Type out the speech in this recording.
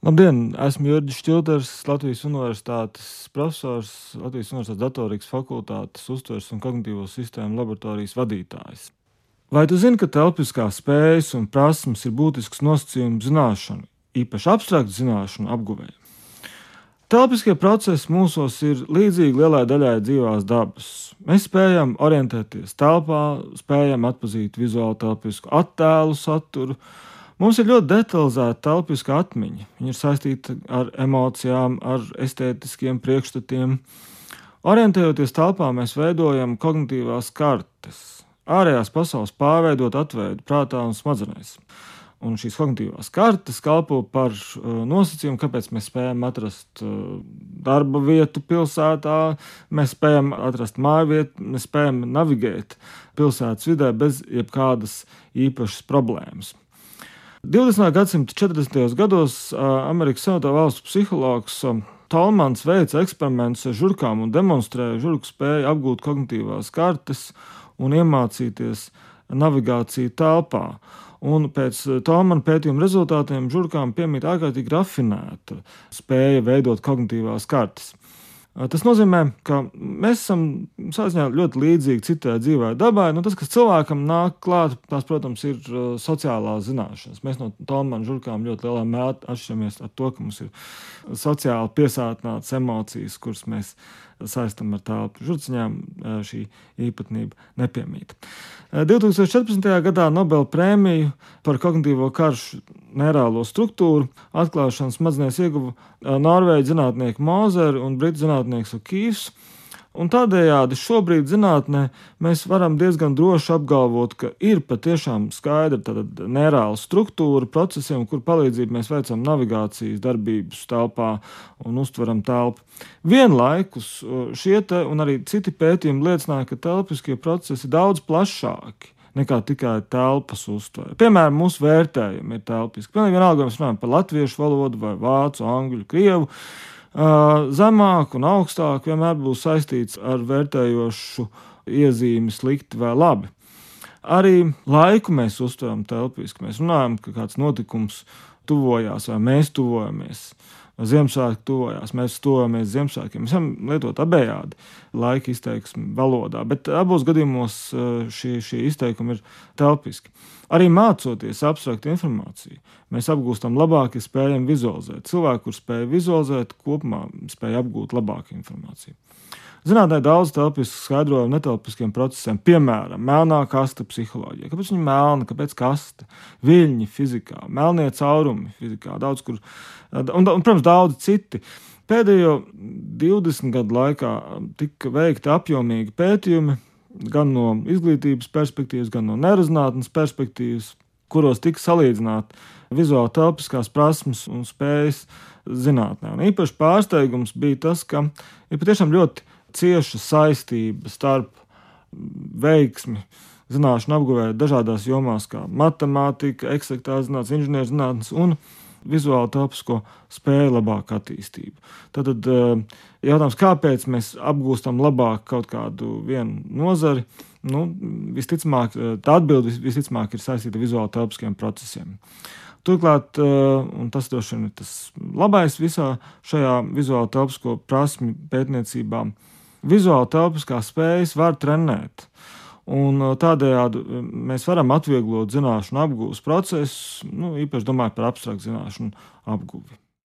Labdien! Esmu Jurģis Čilters, Latvijas Universitātes profesors, Latvijas Universitātes datorikas fakultātes uztveres un kognitīvo sistēmu laboratorijas vadītājs. Vai tu zini, ka telpiskās spējas un prasmes ir būtisks nosacījums zināšanu, īpaši abstraktu zināšanu apguvējai? Telpiskie procesi mūsos ir līdzīgi lielai daļai dzīvās dabas. Mēs spējam orientēties telpā, spējam atpazīt vizuāli telpisku attēlu saturu, Mums ir ļoti detalizēta telpiska atmiņa. Viņa ir saistīta ar emocijām, ar estētiskiem priekšstatiem. Orientējoties telpā, mēs veidojam kognitīvās kartes, ārējās pasaules pārveidot atveidu prātā un smadzenēs. Un šīs kognitīvās kartes kalpo par uh, nosacījumu, kāpēc mēs spējam atrast uh, darba vietu pilsētā, mēs spējam atrast māju vietu, mēs spējam navigēt pilsētas vidē bez jebkādas īpašas problēmas. 20. gadsimta 40. gados Amerikas Savienoto Valstu psihologs Talmans veica eksperimentus ar žurkām un demonstrēja žurku spēju apgūt kognitīvās kartes un iemācīties navigāciju telpā. Un pēc Talmana pētījuma rezultātiem žurkām piemīt ārkārtīgi rafinēta spēja veidot kognitīvās kartes. Tas nozīmē, ka mēs esam ziņā, ļoti līdzīgi citai dzīvē dabai. Nu, tas, kas cilvēkam nāk klāt, tās, protams, ir sociālās zināšanas. Mēs no Tomāna žurkām ļoti lielā mērā atšķiramies ar to, ka mums ir sociāli piesātinātas emocijas, kuras mēs saistam ar telpu. Žurciņām šī īpatnība nepiemīt. 2014. gadā Nobela prēmiju par kognitīvo karšu neirālo struktūru atklāšanas smadzenēs ieguva norvēģi zinātnieki Mozeri un britu zinātnieks Okīvs. Un tādējādi šobrīd zinātnē mēs varam diezgan droši apgalvot, ka ir patiešām skaidra neirāla struktūra procesiem, kur palīdzību mēs veicam navigācijas darbības telpā un uztveram telpu. Vienlaikus šie te, un arī citi pētījumi liecināja, ka telpiskie procesi ir daudz plašāki nekā tikai telpas uztvere. Piemēram, mūsu vērtējumi ir telpiski. Vienalga, vai mēs runājam par latviešu valodu, vai vācu, angļu, krievu zemāk un augstāk vienmēr būs saistīts ar vērtējošu iezīmi slikti vai labi. Arī laiku mēs uztveram telpiski. Mēs runājam, ka kāds notikums tuvojās vai mēs tuvojamies. Ziemassvētku tuvojās, mēs tuvojamies Ziemassvētkiem. Mēs varam lietot abējādi laika izteiksmi valodā, bet abos gadījumos šie, šie izteikumi ir telpiski. Arī mācoties abstraktu informāciju, mēs apgūstam labāk, ja spējam vizualizēt. Cilvēki, kurš spēj vizualizēt, kopumā spēj apgūt labāku informāciju. Zinātnē daudz telpisku skaidrojumu netelpiskiem procesiem, piemēram, melnā kasta psiholoģija. Kāpēc viņa melna, kāpēc kaste, viļņi fizikā, melnie caurumi fizikā, daudz kur, un, un protams, daudz citi. Pēdējo 20 gadu laikā tika veikti apjomīgi pētījumi gan no izglītības perspektīvas, gan no nerezinātnes perspektīvas, kuros tika salīdzināti vizuāli telpiskās prasmes un spējas zinātnē. Un īpaši pārsteigums bija tas, ka ir patiešām ļoti cieša saistība starp veiksmi zināšanu apguvē dažādās jomās, kā matemātika, eksaktā zinātnes, inženierzinātnes un vizuālo telpisko spēju labāku attīstību. Tad eh, jautājums, kāpēc mēs apgūstam labāk kaut kādu vienu nozari, nu, visticamāk, eh, tā atbilde visticamāk ir saistīta ar vizuālo telpiskiem procesiem. Turklāt, eh, un tas droši vien ir tas labais visā šajā vizuālo telpisko prasmu pētniecībā, vizuāli telpiskās spējas var trenēt. Un uh, tādējādi uh, mēs varam atvieglot zināšanu apgūves procesu, nu, īpaši domājot par abstraktu zināšanu apgūvi.